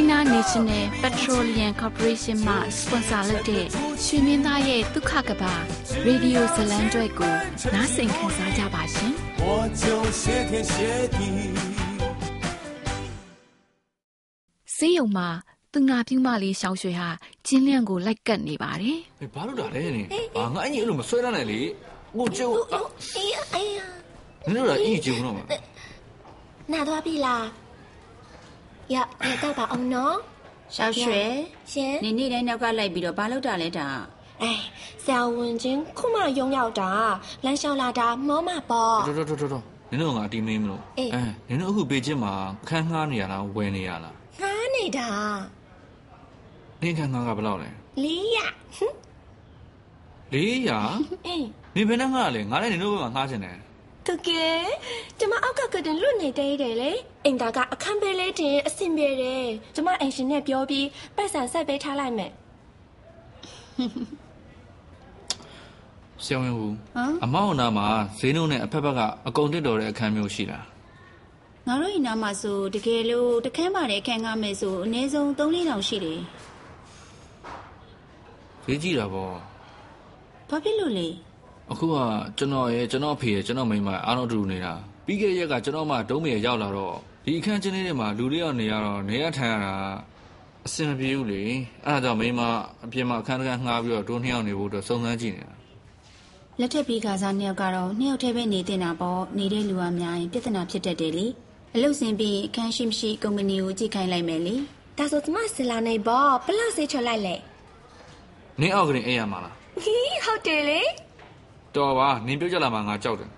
China National Petroleum Corporation မှ sponsor လုပ်တဲ့ရွှေမင်းသားရဲ့ဒုက္ခကဘာရေဒီယိုဇလံကျွဲကိုနားဆင်ခံစားကြပါရှင်။我就谢天谢地စေးယုံမှာသူငါပြူးမလေးရှောင်းရွှေဟာကျင်းလျန့်ကိုလိုက်ကတ်နေပါတယ်။ဟေးဘာလို့တာလဲနင်။အာငါအကြီးအဲ့လိုမဆွဲရနိုင်လေ။ကိုကျုပ်အေးအေးနင်တို့ကအကြီးကျုံတော့မှာ။နာသွားပြီလား။ ရရတော့ပါအောင်နော်။ရှောက်ရွှေရှင်နေနေ့တိုင်းနောက်ကလိုက်ပြီးတော့ဘာလုပ်တာလဲတာ။အဲဆရာဝန်ချင်းခုမှရုံရောက်တာလမ်းလျှောက်လာတာမောမပေါ့တော်တော်တော်တော်နင်တို့ကအတီးမင်းမလို့အဲနင်တို့အခုပေချင်းမှာခန်းငှားနေရလားဝယ်နေရလားငှားနေတာနင်ခန်းငှားကဘယ်လောက်လဲ400 400အေးနင်ဘယ်နဲ့ငှားလဲငါလည်းနင်တို့ဘက်မှာငှားချင်တယ် တကယ်ကျမအောက်ကကတင်လွတ်နေသေးတယ်လေအိမ်သားကအခန်းပေးလေးတင်အဆင်ပြေတယ်ကျမအိမ်ရှင်နဲ့ပြောပြီးပတ်စံဆက်ပေးထားလိုက်မယ်ဆရာဝန်ဘူးအမောင်နာမှာဈေးနှုန်းနဲ့အဖက်ဖက်ကအကုန်တက်တော်တဲ့အခန်းမျိုးရှိလားငါတို့အိမ်နာမှာဆိုတကယ်လို့တခန်းပါတဲ့အခန်းကားမယ်ဆိုအနည်းဆုံး3-4တောင်ရှိတယ်ဈေးကြည့်တာပေါ့ဘာဖြစ်လို့လဲ အခုကကျွန်တော်ရဲ့ကျွန်တော်ဖေရဲ့ကျွန်တော်မိန်းမအားလုံးတူနေတာပြီးခဲ့တဲ့ရက်ကကျွန်တော်မှဒုံးမေရောက်လာတော့ဒီအခန်းချင်းလေးတွေမှာလူတွေရောက်နေရတော့နေရထိုင်ရတာအဆင်မပြေဘူးလေအဲဒါကြောင့်မိန်းမအပြင်မှာအခန်းတကန်းငှားပြီးတော့ဒိုးနှစ်ယောက်နေဖို့အတွက်စုံစမ်းကြည့်နေတာလက်ထက်ပြီးကစားနှစ်ယောက်ကတော့နှစ်ယောက်တည်းပဲနေတင်တာပေါ့နေတဲ့လူကများရင်ပြဿနာဖြစ်တတ်တယ်လေအလုပ်စင်ပြီးအခန်းရှိမရှိကုမ္ပဏီကိုကြည့်ခိုင်းလိုက်မယ်လေဒါဆိုကျမဆလာနေပေါ့ဘလောက်စေးချလိုက်လဲနင်းအောက်ကလေးအေးရမှာလားဟီးဟုတ်တယ်လေ တော်ပါနင်းပြောကြလာမှငါကြောက်တယ်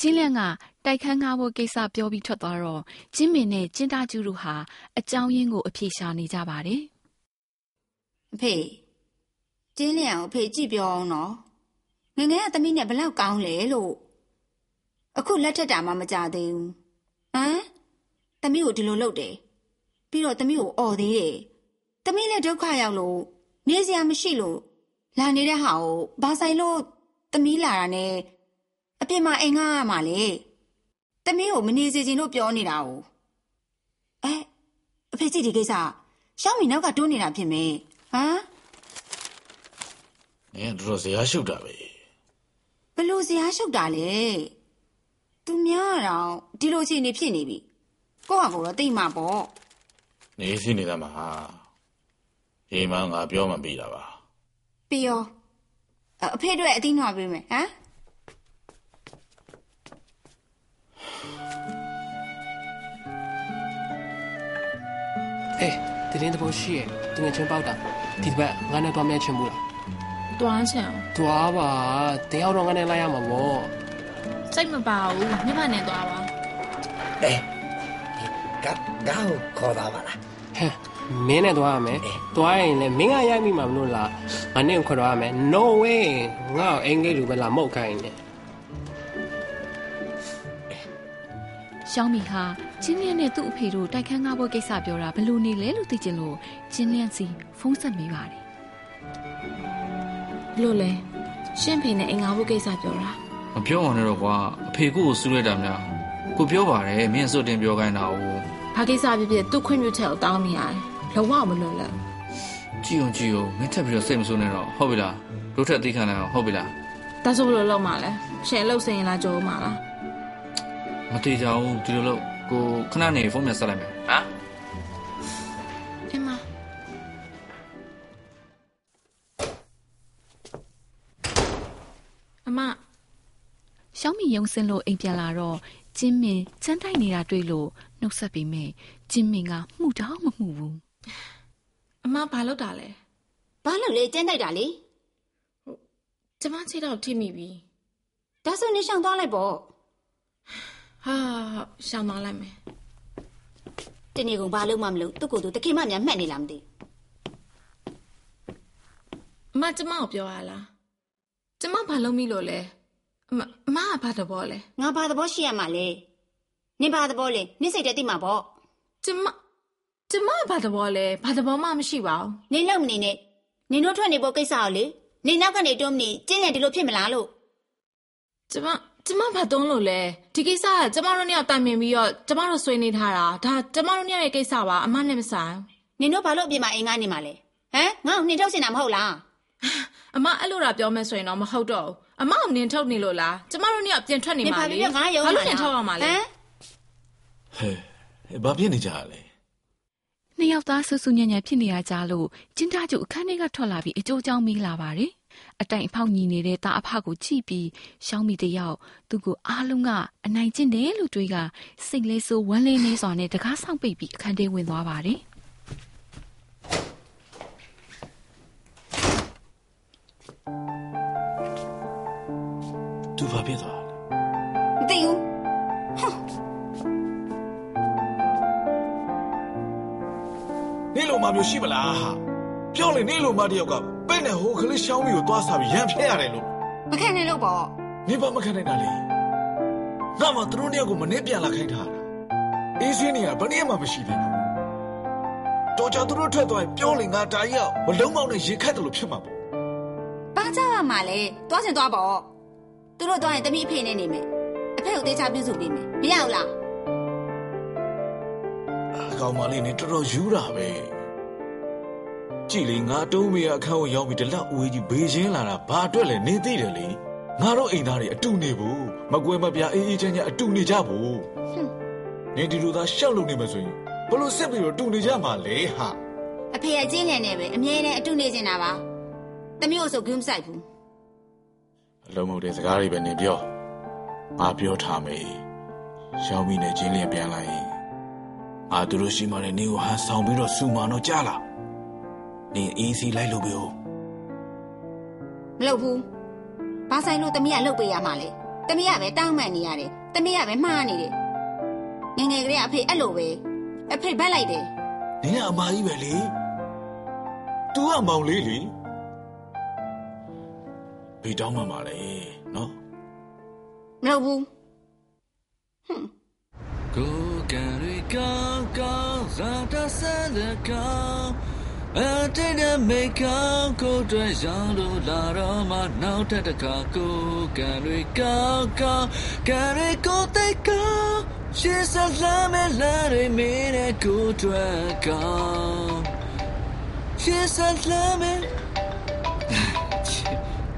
ကျင်းလန့်ကတိုက်ခန်းငါဖို့ကိစ္စပြောပြီးထွက်သွားတော့ကျင်းမင်နဲ့ကျင်းသားကျူတို့ဟာအကြောင်းရင်းကိုအဖြေရှာနေကြပါတယ်အဖေကျင်းလန့်ကိုအဖေကြည့်ပြောအောင်နော်ငငယ်ကသမီးနဲ့ဘလောက်ကောင်းလဲလို့အခုလက်ထက်တာမှမကြသေးဘူးဟမ်သမီးကိုဒီလိုလုပ်တယ်ပြီးတော့သမီးကိုអော်သေးတယ်သမီးလည်းဒုက္ခရောက်လို့နေစရာမရှိလို့လာနေတဲ့ဟာကိုဘာဆိုင်လို့ သမီးလာတာနဲ့အပြစ်မှာအိမ်ငှားရမှာလေသမီးကိုမနေစေချင်လို့ပြောနေတာ哦အဲအဖေကြည့်ဒီကိစ္စရှောင်းမီနောက်ကတွန်းနေတာဖြစ်မယ်ဟမ်နင်တို့ဇရာရှုပ်တာပဲဘလို့ဇရာရှုပ်တာလဲသူများတော့ဒီလိုအခြေအနေဖြစ်နေပြီကိုယ့်ဟာကိုယ်တော့သိမှာပေါ့နေစီနေတာမှာရေမငါပြောမှပြီးတာပါပြီးရော အဖေတို့အသိနှောပေးမယ်ဟမ်အေးတရင်တဘောရှိရဲ့တငယ်ချင်းပေါက်တာဒီဘက်ငါနဲ့သွားမြတ်ချင်ဘူးလားတွားချင်သွားပါတရားတော့ငါနဲ့လိုက်ရမှာပေါ့စိတ်မပါဘူးမြမနဲ့သွားပါအေးကကခေါ်တာပါလားဟဲ့မင်းနဲ့သွားရမယ်သွားရင်လည်းမင်းကရိုက်မိမှာမလို့လား ငါနဲ့ခေါ်တော့ရမယ် no way ငါ့အင်္ဂလိပ်လိုပဲလာမောက်ခိုင်းနေရှောင်းမီဟာကျင်းလျက်နဲ့သူ့အဖေတို့တိုက်ခန်းကားဖို့ကိစ္စပြောတာဘလို့နေလဲလို့သိချင်လို့ကျင်းလျက်စီဖုန်းဆက်မိပါတယ်လို့လဲရှင့်ဖေနဲ့အင်္ဂါဘုတ်ကိစ္စပြောတာမပြောအောင်နဲ့တော့ကွာအဖေကိုကိုစူးလိုက်တာများကိုပြောပါတယ်မင်းစွတ်တင်ပြောခိုင်းတာ哦ဘာကိစ္စဖြစ်ဖြစ်သူ့ခွင့်ပြုချက်ကိုတောင်းနေရတယ်လုံးဝမလွတ်လပ် ကြည့်အောင်ကြည့်အောင်မင်းထပ်ပြီးတော့စိတ်မဆိုးနဲ့တော့ဟုတ်ပြီလားတို့ထက်သိခံနိုင်အောင်ဟုတ်ပြီလားဒါဆိုဘယ်လိုလုပ်မှာလဲရှင်အလုပ်စင်ရင်လားကြောမှာလားမသေးကြဘူးဒီလိုလို့ကိုခဏနေဖုန်းပြန်ဆက်လိုက်မယ်ဟမ်အမအမရှောင်းမီယုံစင်းလို့အိမ်ပြန်လာတော့ကျင်းမင်ချမ်းတိုက်နေတာတွေ့လို့နှုတ်ဆက်ပြီးမြဲကျင်းမင်ကမှုတောင်းမမှုဘူး အမဘာလုပ်တာလဲဘာလို့လဲကျန်းတိုက်တာလေကျမခြေတော့ထိမိပြီဒါဆိုနေရှောင်သွားလိုက်ပေါ့ဟာရှောင်းသွားလိုက်မယ်တနေ့ကုန်ဘာလို့မှမလုပ်သူ့ကိုယ်သူတခင်မများမှတ်နေလားမသိအမကျမကိုပြောရလားကျမဘာလုပ်မိလို့လဲအမအမကဘာတဘောလဲငါဘာသဘောရှိရမှာလဲနင်ဘာသဘောလဲနင်စိတ်တည်းသိမှာပေါ့ကျမ ကျမဘာတဘောလဲဘာတဘောမှမရှိပါဘူးနင်လောက်မနေနဲ့နင်တို့ထွက်နေဖို့ကိစ္စကိုလေနင်နောက်ကနေတွန်းမနေကျင်းရဒီလိုဖြစ်မလားလို့ကျမကျမဘာတုံးလို့လဲဒီကိစ္စကကျမတို့နှစ်ယောက်တိုင်ပင်ပြီးတော့ကျမတို့ဆွေးနေထားတာဒါကျမတို့နှစ်ယောက်ရဲ့ကိစ္စပါအမနဲ့မဆိုင်နင်တို့ဘာလို့အပြင်မှာအင်ကားနေမှာလဲဟမ်ငါ့ကိုနှင်ထုတ်စင်တာမဟုတ်လားအမအဲ့လိုတာပြောမယ်ဆိုရင်တော့မဟုတ်တော့ဘူးအမကိုနင်ထုတ်နေလို့လားကျမတို့နှစ်ယောက်ပြင်ထွက်နေနင်မှာဘာလေလို့ငါရုံးဘာလို့နင်ထုတ်ရမှာလဲဟမ်ဟဲ့ဘာဖြစ်နေကြလဲ နှစ်ယောက်သားဆူဆူညံ့ညံ့ဖြစ်နေရကြလို့ကျင်းသားကျုပ်အခန်းထဲကထွက်လာပြီးအကျိုးအကြောင်းမေးလာပါတယ်အတိုင်အဖောက်ညီနေတဲ့တာအဖကိုကြည့်ပြီးရှောင်းမီတယောက်သူ့ကိုအားလုံးကအနိုင်ကျင့်တယ်လို့တွေးကစိတ်လေးဆိုးဝမ်းလေးနေစွာနဲ့တကားဆောင်ပိတ်ပြီးအခန်းထဲဝင်သွားပါတယ်သူဘာဖြစ်သွား နေလိုမှမျိုးရှိမလားဟာပြောလေနေလိုမှတယောက်ကပဲ့နဲ့ဟိုကလေးရှောင်းမီကိုသွားစားပြီးရန်ဖျက်ရတယ်လို့မခံနဲ့လို့ပေါ့နေပါမခံနိုင်တာလေငါမှသူတို့တယောက်ကိုမနေ့ပြန်လာခိုင်းထားတာအေးစင်းနေရဘယ်နည်းမှမရှိသေးဘူးတော်ကြသူတို့ထွက်သွားရင်ပြောလေငါတာကြီးကမလုံးမောင်းနဲ့ရေခတ်တယ်လို့ဖြစ်မှာပေါ့ဘာကြရမှာလဲသွားစင်သွားပေါ့သူတို့သွားရင်တမိအဖေနဲ့နေမယ်အဖေကိုတေချာပြုစုပေးမယ်မရဘူးလားအ ကောင်မလေးနေတော်တော်ယူတာပဲကြည်လေငါတုံးမေအခန်းကိုရောက်ပြီးတလက်အဝေးကြီးဘေးချင်းလာတာဘာအတွက်လဲနေသိတယ်လေငါတို့အိမ်သားတွေအတူနေဘူးမကွဲမပြားအေးအေးချမ်းချမ်းအတူနေကြဘူးနေဒီလိုသာရှောက်လို့နေမှာဆိုရင်ဘလို့စစ်ပြီးတော့တူနေကြမှာလေဟာအဖေအချင်းလန်နဲ့ပဲအမြဲတမ်းအတူနေနေတာပါတမျိုးဆိုဂုံးဆိုင်ဘူးအလုံးမဟုတ်တဲ့စကားတွေပဲနေပြောငါပြောထားမယ်ရှောင်းပြီးနဲ့ချင်းလျင်ပြန်လာရင် ငါတို့လို့ရှိမှလည်းနေကိုဟန်ဆောင်ပြီးတော့စူမာတော့ကြားလာနေအေးစီလိုက်လို့ပြောမလုပ်ဘူးဘာဆိုင်လို့တမီးကလှုပ်ပေးရမှာလဲတမီးကပဲတောင်းမှန်နေရတယ်တမီးကပဲမှားနေတယ်ငယ်ငယ်ကလေးကအဖေအဲ့လိုပဲအဖေဘက်လိုက်တယ်နင်ကအမကြီးပဲလေ तू ကမောင်လေးလေဘေးတောင်းမှမှာလေနော်မလုပ်ဘူးကိုကန်ရီ ကောင်းကောင်းဇာတဆန်တဲ့ကောင်းအတိတ်တဲ့မိကောင်းကိုတွေ့ရောင်းလို့လာတော့မှနောက်ထပ်တစ်ခါကိုကန်ရီကောင်းကောင်းကန်ရီကိုတိတ်ကောင်းရှေ့ဆက်လာမဲ့လာတွေမင်းနဲ့ကိုတွေ့ကောင်းရှေ့ဆက်လာမဲ့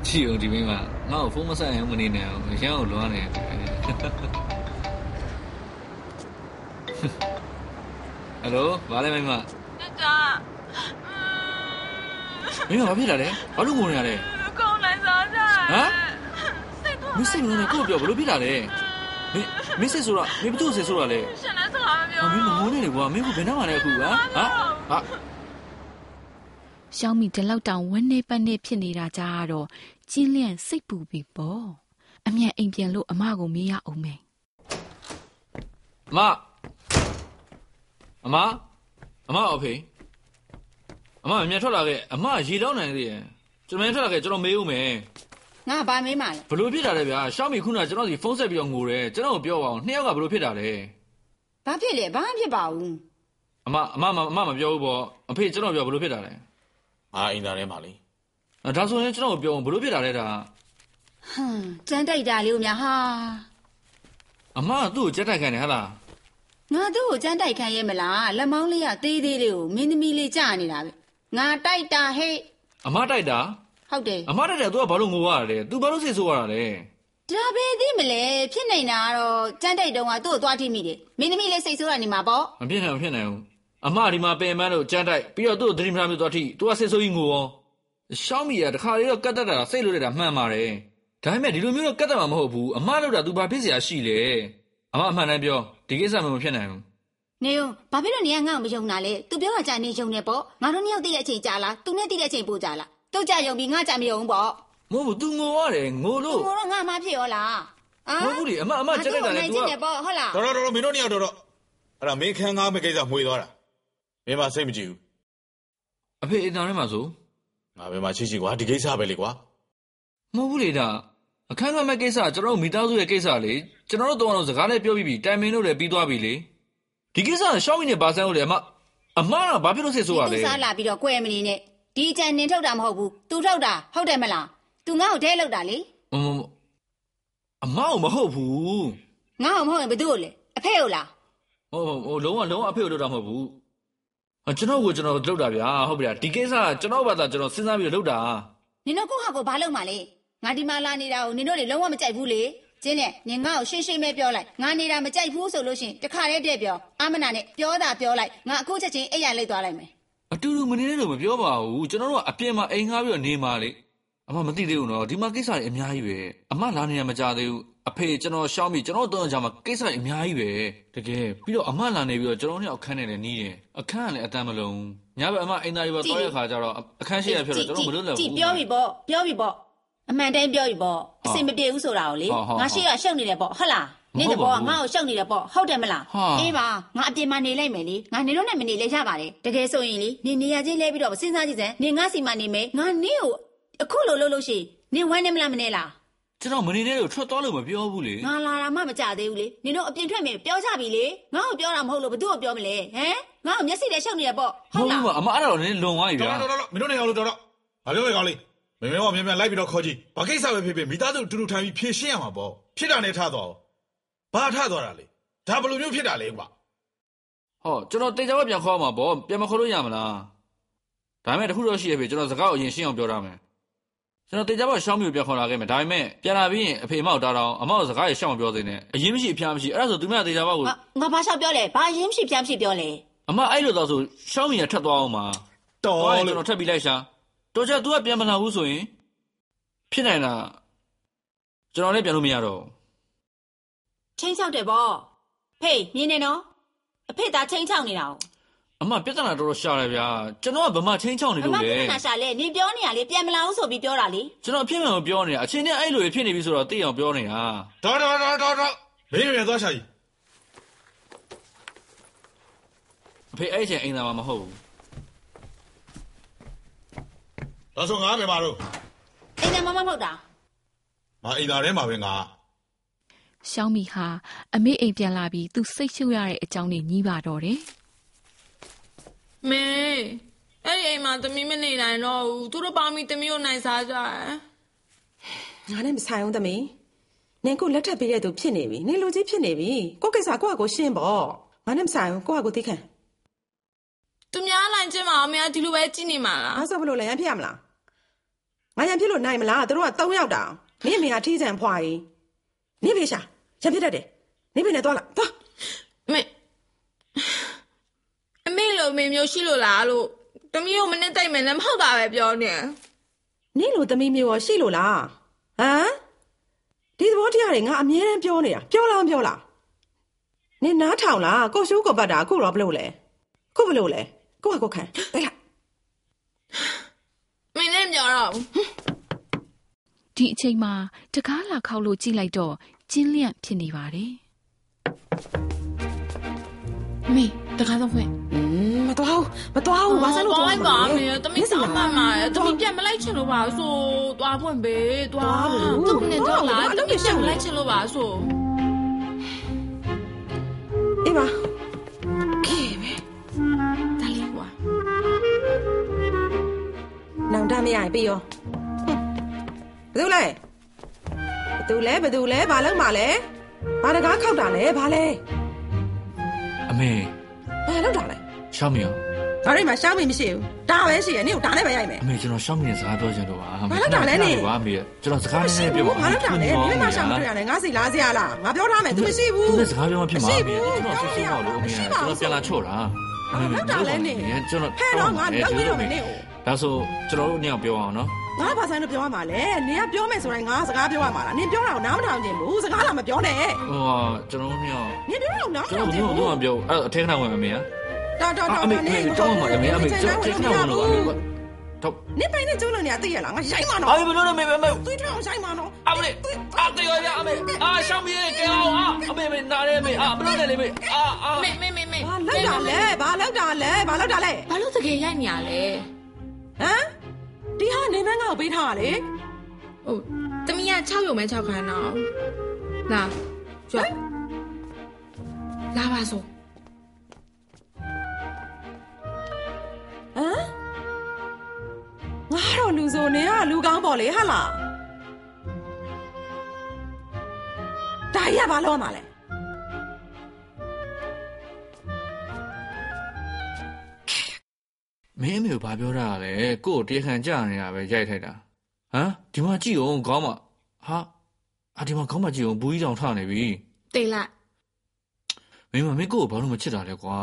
ချီအောင်ဒီမင်းကငါ့ကိုဖုန်းမဆက်ရင်မနေနဲ့အောင်ရမ်းကိုလွားနေတယ် ဟယ်လိုဘာလဲမိမတာမိမဘာဖြစ်လာလဲဘာလို့ငိုနေရလဲကောင်းလိုက်စားစားဟမ်မင်းစိတ်မနေကို့ပြောဘလို့ဖြစ်လာလဲမင်းမင်းစိတ်ဆိုတော့မင်းဘသူ့စိတ်ဆိုတော့လဲရှင်နဲ့စကားမပြောမင်းမငိုနေလေကွာမင်းကဘယ်နှမှာလဲအခုဟာဟာဟာရှောင်းမီဒီလောက်တောင်ဝန်းနေပတ်နေဖြစ်နေတာကြတော့ကျင်းလျန့်စိတ်ပူပြီပေါ့အမြန်အိမ်ပြန်လို့အမကိုမေးရအောင်မယ်အမ အမအမအဖေအမအမြန်ထွက်လာခဲ့အမရေလောင်းနိုင်သေးရဲ့ကျွန်တော်မြန်ထွက်လာခဲ့ကျွန်တော်မေးဦးမယ်ငါဘာမေးမှလဲဘလို့ဖြစ်တာလဲဗျာရှောင်းမီခုနကကျွန်တော်စီဖုန်းဆက်ပြီးတော့ငိုတယ်ကျွန်တော်ကိုပြောပါအောင်နှစ်ယောက်ကဘလို့ဖြစ်တာလဲဘာဖြစ်လဲဘာမှဖြစ်ပါဘူးအမအမမအမမပြောဘူးပေါ့အဖေကျွန်တော်ပြောဘလို့ဖြစ်တာလဲငါအိမ်သားထဲမှာလေအဲဒါဆိုရင်ကျွန်တော်ကိုပြောအောင်ဘလို့ဖြစ်တာလဲဒါဟမ်ကြမ်းတိုက်တာလေးကိုများဟာအမကသူ့ကိုကြက်တိုက်ခိုင်းတယ်ဟဟလား ငါသူ့ကိုကြမ်းတိုက်ခံရဲမလားလက်မောင်းလေးကသေးသေးလေးကိုမင်းသမီးလေးကြာနေတာပဲငါတိုက်တာဟဲ့အမတိုက်တာဟုတ်တယ်အမတိုက်တယ်သူကဘာလို့ငိုရတာလဲသူဘာလို့စိတ်ဆိုးရတာလဲဒါပဲသိမလဲဖြစ်နေတာကတော့ကြမ်းတိုက်တုံးကသူ့ကိုသွားထိမိတယ်မင်းသမီးလေးစိတ်ဆိုးတာနေမှာပေါ့မဖြစ်နိုင်ဘူးဖြစ်နိုင်ဘူးအမဒီမှာပင်မန်းလို့ကြမ်းတိုက်ပြီးတော့သူ့ကိုသတိမထားမျိုးသွားထိသူကစိတ်ဆိုးကြီးငိုရောရှောင်းမီရတခါလေးတော့ကတ်တက်တာစိတ်လို့ရတာမှန်ပါတယ်ဒါပေမဲ့ဒီလိုမျိုးတော့ကတ်တက်မှာမဟုတ်ဘူးအမလို့တာသူဘာဖြစ်เสียရှိလဲ အမအမှန်တမ်းပြောဒီကိစ္စမျိုးမဖြစ်နိုင်ဘူးနေုံဘာဖြစ်လို့နေကငါ့ကိုမယုံတာလဲသူပြောတာကြာနေယုံနေပေါ့ငါတို့နှစ်ယောက်တည့်တဲ့အချိန်ကြာလားသူနဲ့တည့်တဲ့အချိန်ပိုကြာလားသူ့ကြာယုံပြီးငါကြာမယုံဘူးပေါ့မဟုတ်ဘူး तू ငိုရတယ်ငိုသူလို့ကတော့ငါမှဖြစ်ရောလားအာမဟုတ်ဘူးလေအမအမကြက်တိုက်တာလေငါ तू တို့ကနိုင်နေပေါ့ဟုတ်လားတော်တော်တော်မင်းတို့နှစ်ယောက်တော်တော့အဲ့ဒါမင်းခန်းကားမကိစ္စမှွေသွားတာမင်းမစိတ်မကြည့်ဘူးအဖေအင်တာထဲမှာဆိုငါဘယ်မှာရှိရှိကွာဒီကိစ္စပဲလေကွာမဟုတ်ဘူးလေဒါ အခန်းကမဲ့ကိစ္စ ကျွန်တော်တို့ မိသားစုရဲ့ကိစ္စလေ ကျွန်တော်တို့တော့စကားနဲ့ပြောပြီးပြီ တိုင်မင်တို့လည်း ပြီးသွားပြီလေ ဒီကိစ္စကရှောင်းမီနဲ့ ဘာဆန်းလို့လေ အမ အမက ဘာဖြစ်လို့ စိတ်ဆိုးရလဲသူစားလာပြီးတော့ ကွဲမနေနဲ့ ဒီကြံ နင်ထုတ်တာ မဟုတ်ဘူး သူထုတ်တာ ဟုတ်တယ်မလား သူငါ့ကို ဒဲလောက်တာလေမမမအမကမဟုတ်ဘူး ငါ့ကိုမဟုတ်ရင် ဘယ်သူ့ကိုလဲ အဖေကိုလားဟိုဟိုလုံးဝ လုံးဝ အဖေကို လုပ်တာမဟုတ်ဘူးအကျွန်တော်ကို ကျွန်တော် လုပ်တာဗျာဟုတ်ဗျာဒီကိစ္စကကျွန်တော်ဘာသာ ကျွန်တော် စဉ်းစားပြီး လုပ်တာ နင်တို့ ကိုယ့်ဟာကိုဘာလုပ်မှလဲ ငါဒီမှာလာနေတာကိုနင်တို့တွေလုံးဝမကြိုက်ဘူးလေကျင်းနဲ့နင်ငါ့ကိုရှင်းရှင်းပဲပြောလိုက်ငါနေတာမကြိုက်ဘူးဆိုလို့ရှရင်တခါတည်းတည့်ပြောအမနာနဲ့ပြောတာပြောလိုက်ငါအခုချက်ချင်းအိပ်ရလိုက်သွားလိုက်မယ်အတူတူမနေနဲ့လို့မပြောပါဘူးကျွန်တော်တို့ကအပြင်မှာအိမ်ငှားပြီးတော့နေမှာလေအမမသိသေးဘူးနော်ဒီမှာကိစ္စတွေအများကြီးပဲအမလာနေရမကြသေးဘူးအဖေကျွန်တော်ရှောင်းပြီးကျွန်တော်တို့အကြောင်းမှာကိစ္စတွေအများကြီးပဲတကယ်ပြီးတော့အမလာနေပြီးတော့ကျွန်တော်တို့အခန်းနဲ့လည်းနီးတယ်အခန်းကလည်းအတန်းမလုံးညဘက်အမအိမ်သားတွေပါတော့ရခါကျတော့အခန်းရှိရဖြစ်တော့ကျွန်တော်မလွတ်လပ်ဘူးကြည့်ပြောပြီပေါ့ပြောပြီပေါ့ အမှန်တိုင်းပြောပြီပေါ့အစင်မပြေဘူးဆိုတာကိုလေဟုတ်ဟုတ်ဟုတ်ငါရှိကရှုပ်နေတယ်ပေါ့ဟုတ်လားမနဟုတ်င်တပါဘောဘူးကငါ့ကိုရှုပ်နေတယ်ပေါ့ဟုတ်တယ်မလားဟာအေးပါငါအပြင်မှာနေလိုက်မယ်လေငါနေတော့နဲ့မနေလဲရပါတယ်တကယ်ဆိုရင်လေနေနေရချင်းလဲပြီးတော့စဉ်းစားကြည့်စမ်းနေငါစီမနေမယ်ငါနင့်ကိုအခုလိုလုပ်လို့ရှိရင်နင်ဝမ်းနေမလားမနေလားကျွန်တော်မနေနဲ့လို့ထွက်သွားလို့မပြောဘူးလေငါလာတာမှမကြသေးဘူးလေနင်တို့အပြင်ထွက်မယ်ပြောကြပြီလေငါ့ကိုပြောတာမဟုတ်လို့ဘသူ့ကိုပြောမလဲဟမ်ငါ့ကိုမျက်စိနဲ့ရှုပ်နေရပေါ့မဟုဟုတ်တ်လားဘူးအမအဲ့ဒါတော့နည်းလွန်သွားပြီတော်ဗျာတော်တော်တော်မင်းတို့နှစ်ယောက်လို့တော်တော့ဘာပြောလဲကောင်းလေး မင်းမင်းကမြန်မြန်လိုက်ပြီးတော့ခေါ်ကြည့်ဘာကိစ္စပဲဖြစ်ဖြစ်မိသားစုတူတူထိုင်ပြီးဖြေရှင်းရမှာပေါ့ဖြစ်တာနဲ့ထသွားအောင်ဘာထသွားတာလဲဒါဘယ်လိုမျိုးဖြစ်တာလဲကွာဟောကျွန်တော်တေချာဘက်ပြန်ခေါ်မှာပေါ့ပြန်မခေါ်လို့ရမလားဒါပေမဲ့တခုတော့ရှိရပြီကျွန်တော်စကားကိုအရင်ရှင်းအောင်ပြောရမယ်ကျွန်တော်တေချာဘက်ရှောင်းမျိုးပြန်ခေါ်လာခဲ့မယ်ဒါပေမဲ့ပြန်လာပြီးရင်အဖေမောက်တာတောင်အမောက်စကားရရှောင်းမပြောသေးနဲ့အရင်မရှိအဖျားမရှိအဲ့ဒါဆိုသူမတေချာဘက်ကိုငါငါဘာလျှောက်ပြောလဲဘာရင်းဖြစ်ပြန်ဖြစ်ပြောလဲအမအဲ့လိုတော့ဆိုရှောင်းမီရထက်သွားအောင်ပါတော်သွားရင်လို့ကျွန်တော်ထပ်ပြီးလိုက်ရှာ တော်ကြ तू ကပြန်မလာဘူးဆိုရင်ဖြစ်နိုင်တာကျွန်တော်လည်းပြန်လို့မရတော့ဘူးချင်းချောက်တယ်ပေါ့ဖေးမြင်နေနော်အဖေသားချင်းချောက်နေတာ哦အမပြဿနာတော်တော်ရှာတယ်ဗျာကျွန်တော်ကဗမာချင်းချောင်းနေအလို့မလေပြဿနာရှာလဲနင်ပြောနေရလေပြန်မလာဘူးဆိုပြီးပြောတာလေကျွန်တော်အဖြစ်မှန်ကိုပြောနေတာအချင်းနဲ့အဲ့လိုတွေဖြစ်နေပြီဆိုတော့သိအောင်ပြောနေတာတော်တော်တော်တော်တော်မင်းမြန်သွားရှာကြီးအဖေအဲ့ဒီအချိန်အိမ်သာမှာမဟုတ်ဘူး ဒါဆိုငါပဲပါတော့အိမ်ထဲမှာမဟုတ်တာငါအိမ်သားထဲမှာပဲငါရှောင်းမီဟာအမေအိမ်ပြန်လာပြီးသူစိတ်ရှုပ်ရတဲ့အကြောင်းတွေညီးပါတော့တယ်မေအဲ့ဒီအိမ်မှာသမီးမနေနိုင်တော့ဘူးသူတို့ပေါင်းပြီးသမီးကိုနိုင်စားကြတယ်ငါနဲ့မဆိုင်အောင်သမီးနင်ကိုလက်ထပ်ပေးတဲ့သူဖြစ်နေပြီနင်လူကြီးဖြစ်နေပြီကိုယ့်ကိစ္စကိုယ့်အကိုရှင်းပေါ့ငါနဲ့မဆိုင်အောင်ကိုယ့်အကိုသိခံ သူများလိုက်ချင်းမအောင်မရဒီလိုပဲကြည့်နေမှာလားအားဆိုဘလို့လဲရန်ဖြစ်ရမလားငါရန်ဖြစ်လို့နိုင်မလားသူတို့က၃ယောက်တောင်နင့်အမေကထီးချံဖွာကြီးနင့်ဖေရှာရန်ဖြစ်တတ်တယ်နင့်ဖေနဲ့သွားလာသွားမေအမေလိုမေမျိုးရှိလို့လားလို့သမီးကိုမနစ်တိုက်မယ်လည်းမဟုတ်တာပဲပြောနေနင့်လိုသမီးမျိုးရောရှိလို့လားဟမ်ဒီသဘောတရားတွေငါအမြဲတမ်းပြောနေတာပြောလားမပြောလားနင်နားထောင်လားကိုရှုကိုပတ်တာအခုတော့ဘလို့လဲအခုဘလို့လဲ ကိုကကိုခံတိုက်လိုက်မင်းလည်းမပြောတော့ဘူးဒီအချိန်မှာတကားလာခောက်လို့ကြည့်လိုက်တော့ကျင်းလျန့်ဖြစ်နေပါတယ်မေတကားတော့ဖွင့်อืมမတော်ဘူးမတော်ဘူးဘာစလို့သွားတော်လိုက်ပါမေသမီးတောင်းမှမှာသမီးပြန်မလိုက်ချင်လို့ပါဆိုသွားဖွင့်ပေးသွားသူနဲ့တော့လားသမီးပြန်မလိုက်ချင်လို့ပါဆိုအေးပါ နောင်တမရရင်ပြီးရောဟွန်းဘယ်လိုလဲသူလဲဘသူလဲဘာလုပ်မှလဲဘာတကားခောက်တာလဲဘာလဲအမေဘာလုပ်တာလဲရှောင်းမီရောဘာတွေမှရှောင်းမိမရှိဘူးဒါပဲရှိရဲ့နင့်ကိုဒါနဲ့ပဲရိုက်မယ်အမေကျွန်တော်ရှောင်းမီနဲ့စကားပြောချင်တော့ပါဘာလုပ်တာလဲနေပါအမေကျွန်တော်စကားနည်းမရှိနည်းပြောဘူးပါဘာလုပ်တာလဲမင်းမရှောင်းမတွေ့ရတယ်ငါစီလားစရာလားငါပြောထားမယ် तू မရှိဘူးသူနဲ့စကားပြောမှဖြစ်မှာမရှိအမေဘူးကျွန်တော်ဆွဆွပါလို့အမေမရှိကျွန်ပါဘူးတော်ပြန်လာချော့တာဘာလုပ်တာလဲနေကျွန်တော်ဟဲ့တော့ငါလောက်ပြီးတော့မယ်နေကို ဒါဆိုကျွန်တော်တို့ညောင်ပြောအောင်နော်ငါဘာဆိုင်လို့ပြောရမှာလဲနင်ကပြောမယ်ဆိုရင်ငါစကားပြောရမှာလားနင်ပြောတာကိုနားမထောင်ချင်ဘူးစကားလာမပြောနဲ့ဟိုကျွန်တော်တို့ညောင်နင်ပြောတာကိုနားမကျွန်ထောင်ချင်တော်ဘူးတို့တော့ပြောအဲ့အထက်ကနာဝင်အမေဟာတော်တော်တော်အမေနင်တောင်းပါအမေအမေကျွန်တော်ထက်ကနာဝင်လို့အမေတော့ နင်ပိုင်နဲ့ကျုံးလို့နေရသိရလားငါရိုက်မှာအနော်မေဘလို့လဲမေမေမေသွေးထောင်ရိုက်မှာနော်အမေအာတေရရအမေအာရှောင်းမီကဲအောင်အာအမေမေနားရဲမေအာဘလို့လဲလေမေအာအာမေမေမေမေဘာလောက်တာလဲဘာလောက်တာလဲဘာလောက်တာလဲဘာလို့တကယ်ရိုက်နေရလဲ ဟမ်ဒီဟာနေမန်းငါ့ကိုပေးထားတာလေဟုတ်တမီးက6ရုံပဲ6ခန်းတော့လာကြွလာပါစို့ဟမ်ငါတော့လူဆိုနေကလူကောင်းပေါ့လေဟာလားဒါကြီးကဘာလို့ရမှာလဲ မင်းအမေကိုဘာပြောတာလဲကို့ကိုတရားခံကြနေတာပဲရိုက်ထိုက်တာဟမ်ဒီမှာကြည့်အောင်ခေါင်းမဟာအာဒီမှာခေါင်းမကြည့်အောင်ဘူးကြီးတောင်ထနေပြီတေးလိုက်မင်းမမင်းကို့ကိုဘာလို့မချစ်တာလဲကွာ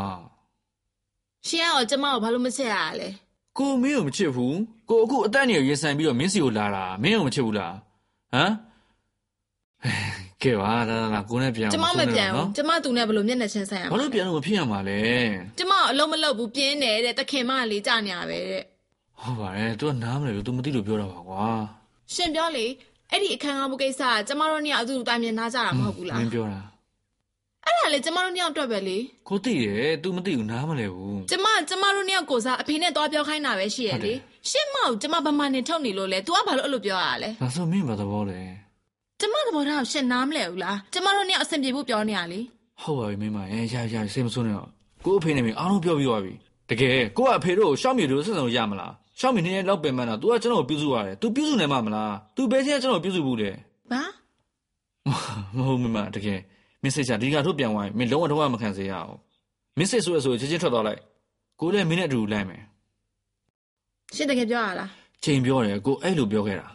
ရှင်ကတော့ကျမကိုဘာလို့မချက်ရလဲကိုမင်းကိုမချစ်ဘူးကိုအခုအသက်အရွယ်ရင်ဆိုင်ပြီးတော့မင်းစီကိုလာတာမင်းကိုမချစ်ဘူးလားဟမ် ကဲပါဒါဒါကိုနဲ့ပြန် ကျမမပြန် နော် ဘူးကျမသူနဲ့ဘယ်လိုမျက်နှာချင်းဆိုင်ရ ဘာ မှာ လို့ပြန်လို့မဖြစ်ရမှာလဲ ကျမအလုံးမလုပ်ဘူးပြင်းတယ်တဲ့တခင်မလေးကြာနေရပဲတဲ့ ဟုတ်ပါတယ် तू ကနားမလဲလို့ तू မသိလို့ပြောတာပါကွာ ရှင်ပြောလေအဲ့ဒီအခန်းကားမှုကိစ္စကကျမတို့နှစ်ယောက်အတူတူတိုင်မြင်ထားကြတာမဟုတ်ဘူးလား မင်းပြောတာ အဲ့ဒါလေကျမတို့နှစ်ယောက်အတွက်ပဲလေ ကိုသိတယ် तू မသိဘူးနားမလဲဘူး ကျမကျမတို့နှစ်ယောက်ကိုစားအဖေနဲ့သွားပြောခိုင်းတာပဲရှိရလေရှင့်မကိုကျမဗမာနဲ့ထုတ်နေလို့လေ तू ကဘာလို့အဲ့လိုပြောရလဲ ဒါဆိုမင်းဘာသဘောလဲ ကျမသဘောထားကိုရှင့်နားမလဲဘူးလားကျမတို့နှစ်ယောက်အဆင်ပြေဖို့ပြောနေရလေ ဟုတ်ပါပြီမင်းမရဲ့ရရစိတ်မဆိုးနဲ့တော့ကိုအဖေနဲ့မင်းအားလုံးပြောပြီးသွားပြီတကယ်ကိုကအဖေတို့ကိုရှောက်မြေတို့ဆက်ဆံလို့ရမလားရှောက်မြေနေလောက်ပင်မှန်းတာ तू ကကျွန်တော်ကိုပြုစုရတယ် तू ပြုစုနိုင်မှာမလား तू ဘယ်ချင်းကကျွန်တော်ကိုပြုစုဘူးလဲ ဘာ မဟုတ်မင်းမတကယ်မင်းစိတ်ချဒီကထုတ်ပြန်သွားရင်မင်းလုံးဝတော့မခံစေရအောင်မင်းစိတ်ဆိုးရဆိုချက်ချင်းထွက်သွားလိုက်ကိုလည်းမင်းနဲ့အတူတူလိုက်မယ် ရှင့်တကယ်ပြောရလား ချိန်ပြောတယ်ကိုအဲ့လိုပြောခဲ့တာ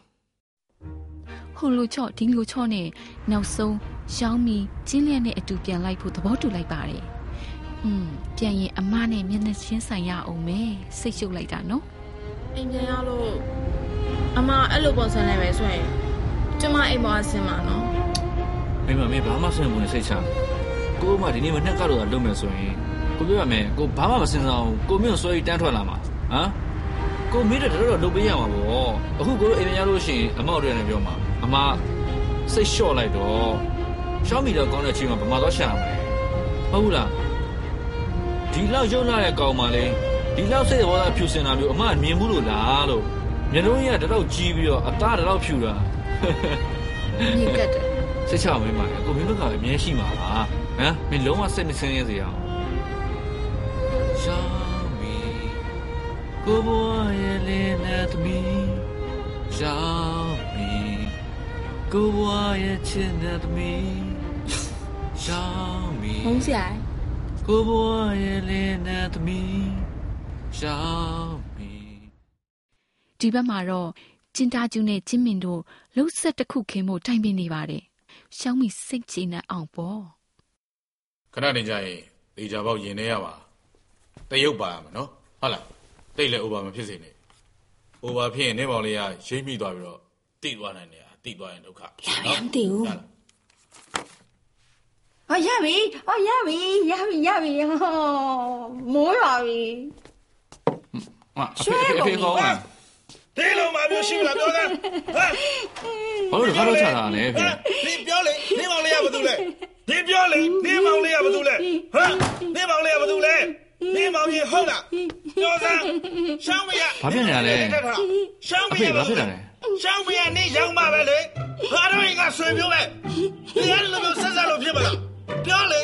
ဟိုလိုချော့ဒီလိုချော့နဲ့နောက်ဆုံးရှောင်းမီကျင်းလျက်နဲ့အတူပြန်လိုက်ဖို့သဘောတူလိုက်ပါတယ်။อืมပြန်ရင်အမနဲ့မျက်နှာချင်းဆိုင်ရအောင်မယ်စိတ်ရှုပ်လိုက်တာနော်အိမ်ပြန်ရလို့အမအဲ့လိုပုံစံနဲ့ပဲဆိုရင်ကျမအိမ်ပေါ်အဆင်မှာနော်မင်းမမင်းဘာမှစဉ်းစားဘူးနဲ့စိတ်ချကိုမှဒီနေ့မနဲ့ကတော့လုံးမယ်ဆိုရင်ကိုပြောရမယ်ကိုဘာမှမစဉ်းစားဘူးကိုမင်းကိုစွဲပြီးတန်းထွက်လာမှာဟမ် ကိုမင်းတို့တော့လုပ်ပေးရမှာပေါ့အခုကိုတို့အိမ်ပြန်ရလို့ရှိရင်အမောက်တွေနဲ့ပြောမှာအမစိတ်လျှော့လိုက်တော့ရှောင်းမီတော့ကောင်းတဲ့ချိန်မှာဗမာတော့ရှာမှာဟုတ်ဘူးလားဒီလောက်ရုပ်လာတဲ့ကောင်မလေးဒီလောက်စိတ်ဘောသားဖြူစင်တာမျိုးအမမြင်ဘူးလို့လားလို့မျက်လုံးကြီးကတတော့ကြီးပြီးတော့အသားတတော့ဖြူတာမြင်ကတ်တယ်စိတ်ချမင်းပါလေကိုမင်းဘက်ကအမြဲရှိမှာပါဟမ်မင်းလုံးဝစိတ်မဆင်းရဲစေအောင်ရှောင်းမီ ကိုဘွားရဲ့လေးနဲ့သမီးရှောင်းမီကိုဘွားရဲ့ချစ်တဲ့သမီးရှောင်းမီဟုတ်စရာကိုဘွားရဲ့လေးနဲ့သမီးရှောင်းမီ။ဒီဘက်မှာတော့ကျင်တာကျူနဲ့ကျင်းမင်တို့လှုပ်ဆက်တစ်ခုခင်းဖို့တိုင်ပင်နေပါတယ်။ရှောင်းမီစိတ်ကျေနပ်အောင်ပေါ့ခဏနေကြရင်ဒေဂျာပေါက်ရင်နေရပါတရုပ်ပါရမယ်နော်ဟုတ်လား တိတ်လည်း over မဖြစ်စေနဲ့ over ဖြစ်ရင်နေပေါင်လေးကရိမ့်မိသွားပြီးတော့တိသွားနိုင်တယ်တိသွားရင်ဒုက္ခနော်မသိဘူးဟုတ်လားဟောရပြီဟောရပြီရပြီရပြီဟောမိုးရွာပြီဟာအဖေအဖေကောင်းလားဒီလိုမှမျိုးရှိမလားပြောစမ်းဟမ်ဘာလို့ကတော့ချတာလဲအဖေဒီပြောလေနေမောင်လေးကဘာတူလဲဒီပြောလေနေမောင်လေးကဘာတူလဲဟမ်နေမောင်လေးကဘာတူလဲ မင်းမောင်ကြီးဟုတ်လားကျော်စမ်းရှောင်းမရဘာဖြစ်နေလဲရှောင်းမရဘာဖြစ်နေလဲရှောင်းမရနေရောက်မှပဲလေဟာတော့ငါဆွေမျိုးပဲဒီအဲ့လိုမျိုးဆက်ဆက်လို့ဖြစ်မလားပြောလေ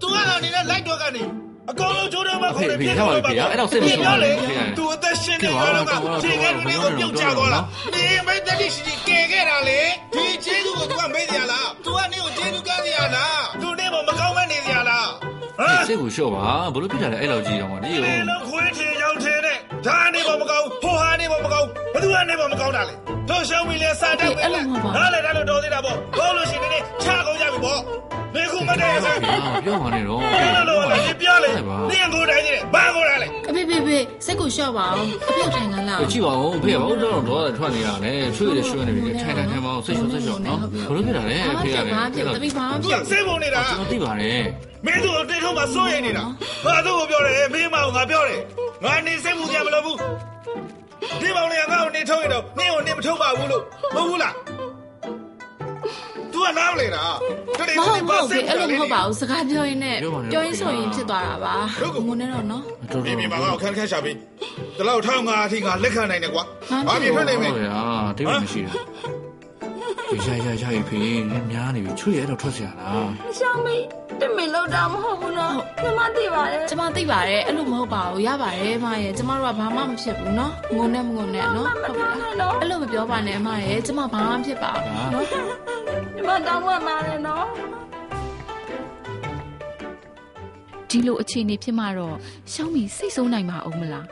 သူကတော့နေနဲ့လိုက်တော့ကနေအကောင်လုံးချိုးတော့မှခေါ်တယ်ဖြစ်တော့ပါဗျာအဲ့တော့စိတ်မဆိုးဘူးလေသူအသက်ရှင်နေတော့ကခြေကလူတွေကိုပြုတ်ချသွားလားနေမိတ်တတိရှိကဲခဲ့တာလေဒီခြေသူကိုသူကမေ့စရာလားသူကနေကိုခြေသူကစရာလား တ်ကိုလျှော့ပါဘလို့ဖြစ်တာလဲအဲ့လောက်ကြီးတော့မနေဒီရောလိုခွေးထင်ရောက်ထင်တဲ့ဒါနေပါမကောင်းဟိုဟာနေပါမကောင်းဘသူကနေပါမကောင်းတာလေတို့ရှောင်းမီလဲစာတက်ပဲလေနားလေဒါလို့တော်သေးတာပေါ့ဘောလို့ရှိနေနေချကုန်ကြပြီပေါ့နေခုမတည့်ရစမ်းပြောပါနဲ့တော့ပြောလို့လေပြောလေနေကိုတိုင်းနေဘာကိုတိုင်းလေအ ဖေဖေဖေစိတ်ကိုလျှော့ပါအောင်အဖေထိုင်ကလားကြည့်ပါဦးဖေဘာလို့တော့တော့ထွက်နေတာလဲချွေးရရွှေနေပြီထိုင်ထိုင်ထိုင်မအောင်စိတ်လျှော့စိတ်လျှော့နော်ဘလို့ဖြစ်တာလဲဖေရတယ်ဘာဖြစ်တပိဘာသူဖြစ်ကစေးပုံနေတာကျွန်တော်သိပါတယ်မင်းတို့တိတ်ထုံးမှာစိုးရိမ်နေတာငါတို့ကိုပြောတယ်မင်းမအောင်ငါပြောတယ်ငါနေစိတ်မှုကြမလို့ဘူးဒီမောင်လေးကငါ့ကိုနေထုံးရင်တော့နင်းကိုနေမထုံးပါဘူးလို့မဟုတ်ဘူးလား तू ကနားမလဲတာတော်တယ်မဟုတ်ဘူးအဲ့လိုမဟုတ်ပါဘူးစကားပြောရင်းနဲ့ပြောရင်းဆိုရင်ဖြစ်သွားတာပါငုံနေတော့နော်တော်တော်ပြင်ပါကခက်ခက်ရှာပြီတလောက်ထောင်းငါအထိငါလက်ခံနိုင်တယ်ကွာဘာပြင်ထွက်နေမလဲဟာတိတ်မရှိဘူးရရရရဖေးများနေပြီချွေရတော့ထွက်စရာလားမရှောင်းမေးတမင်လောက်တာမဟုတ်ဘူးနော်ကျမသိပါတယ်ကျမသိပါတယ်အဲ့လိုမဟုတ်ပါဘူးရပါတယ်မရဲ့ကျမတို့ကဘာမှမဖြစ်ဘူးနော်ငုံနဲ့မငုံနဲ့နော်ဟုတ်ပြီလားအဲ့လိုမပြောပါနဲ့မရဲ့ကျမဘာမှမဖြစ်ပါဘူးနော် မတောင်းပန်ပါတယ်နော်ဒီလိုအခြေအနေဖြစ်မှတော့ရှောင်းမီစိတ်ဆိုးနိုင်မှာအောင်မလား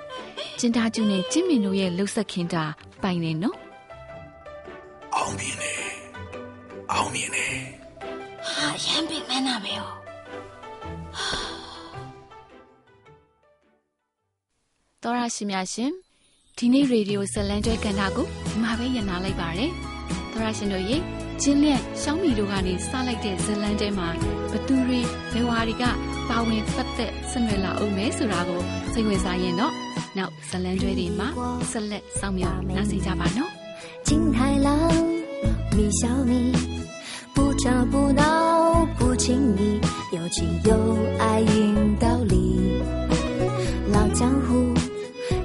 ကျင်တာကျူနဲ့ကျင်းမင်တို့ရဲ့လှုပ်ဆက်ခင်တာပိုင်နေနော်အောင်မြင်တယ်အောင်မြင်တယ်ဟာရမ်းပင်မနာပဲဟောတော်ရရှိမြရှင်ဒီနေ့ရေဒီယိုဇလန်ကျွဲကန်တာကိုဒီမှာပဲညနာလိုက်ပါတယ်တော်ရရှင်တို့ရေ ချင်းလျက်ရှောင်းမီတို့ကနေစလိုက်တဲ့ဇလန်တဲမှာဘသူတွေဘယ်ဝါတွေကပါဝင်ပတ်သက်ဆက်နွယ်လာအောင်မဲဆိုတာကိုစိတ်ဝင်စားရင်တော့နောက်ဇလန်ကျွဲတွေမှာဆက်လက်စောင့်မျှော်နားဆင်ကြပါနော် 金太郎，米小米，不吵不闹不亲密，有情有爱引道理。老江湖，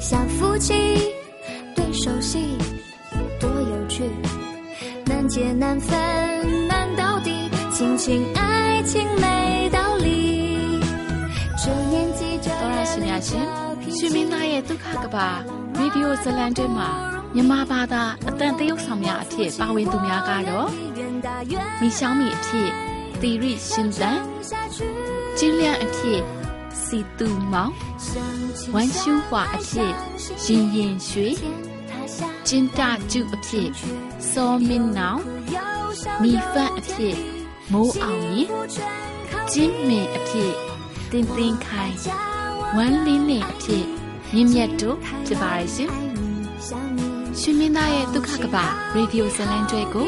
小夫妻，对手戏，多有趣， 难解难分难到底，亲情爱情没道理。这年纪这 တော်ရရှိမြရှင် 脾 ရွှေမ 气 င်းသားရဲ့ဒုက္ခကပါရေဒီယိုဇလန်တဲမှာမြန်မာဘာသာအတန်တရုတ်ဆောင်များအဖြစ်ပါဝင်သူများကတော့ 远大远 မိရှောင်းမီအဖြစ်သီရိရှင်သန် 下去， ကျင်းလျန့်အဖြစ်စီတူမောင် 相亲 ဝမ်ရှူးဟွာအဖြစ်ရင်ရင်ရွှေ 他下 ကျင်းတကျုအဖြစ်စောမင်းနောင်မိဖတ်အဖြစ်မိုးအောင်ရင်ကျင်းမင်အဖြစ်တင်းတင်းခိုင်ဝမ်းလင်းနေအဖြစ်မြင့်မြတ်တို့ဖြစ်ပါရဲ့ရှင်ရှင်မင်းသားရဲ့ဒုက္ခကပရေဒီယိုဇလန်ကျွဲကို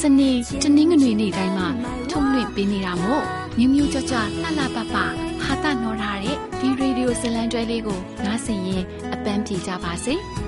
စနေတနင်္ဂနွေနေ့တိုင်းမှာထုတ်လွှင့်ပေးနေတာမို့မြို့မြို့ကြွကြွလှလှပပဟာတာနော်ထားတဲ့ဒီရေဒီယိုဇလန်ကျွဲလေးကိုနားဆင်ရင်အပန်းဖြေကြပါစေ။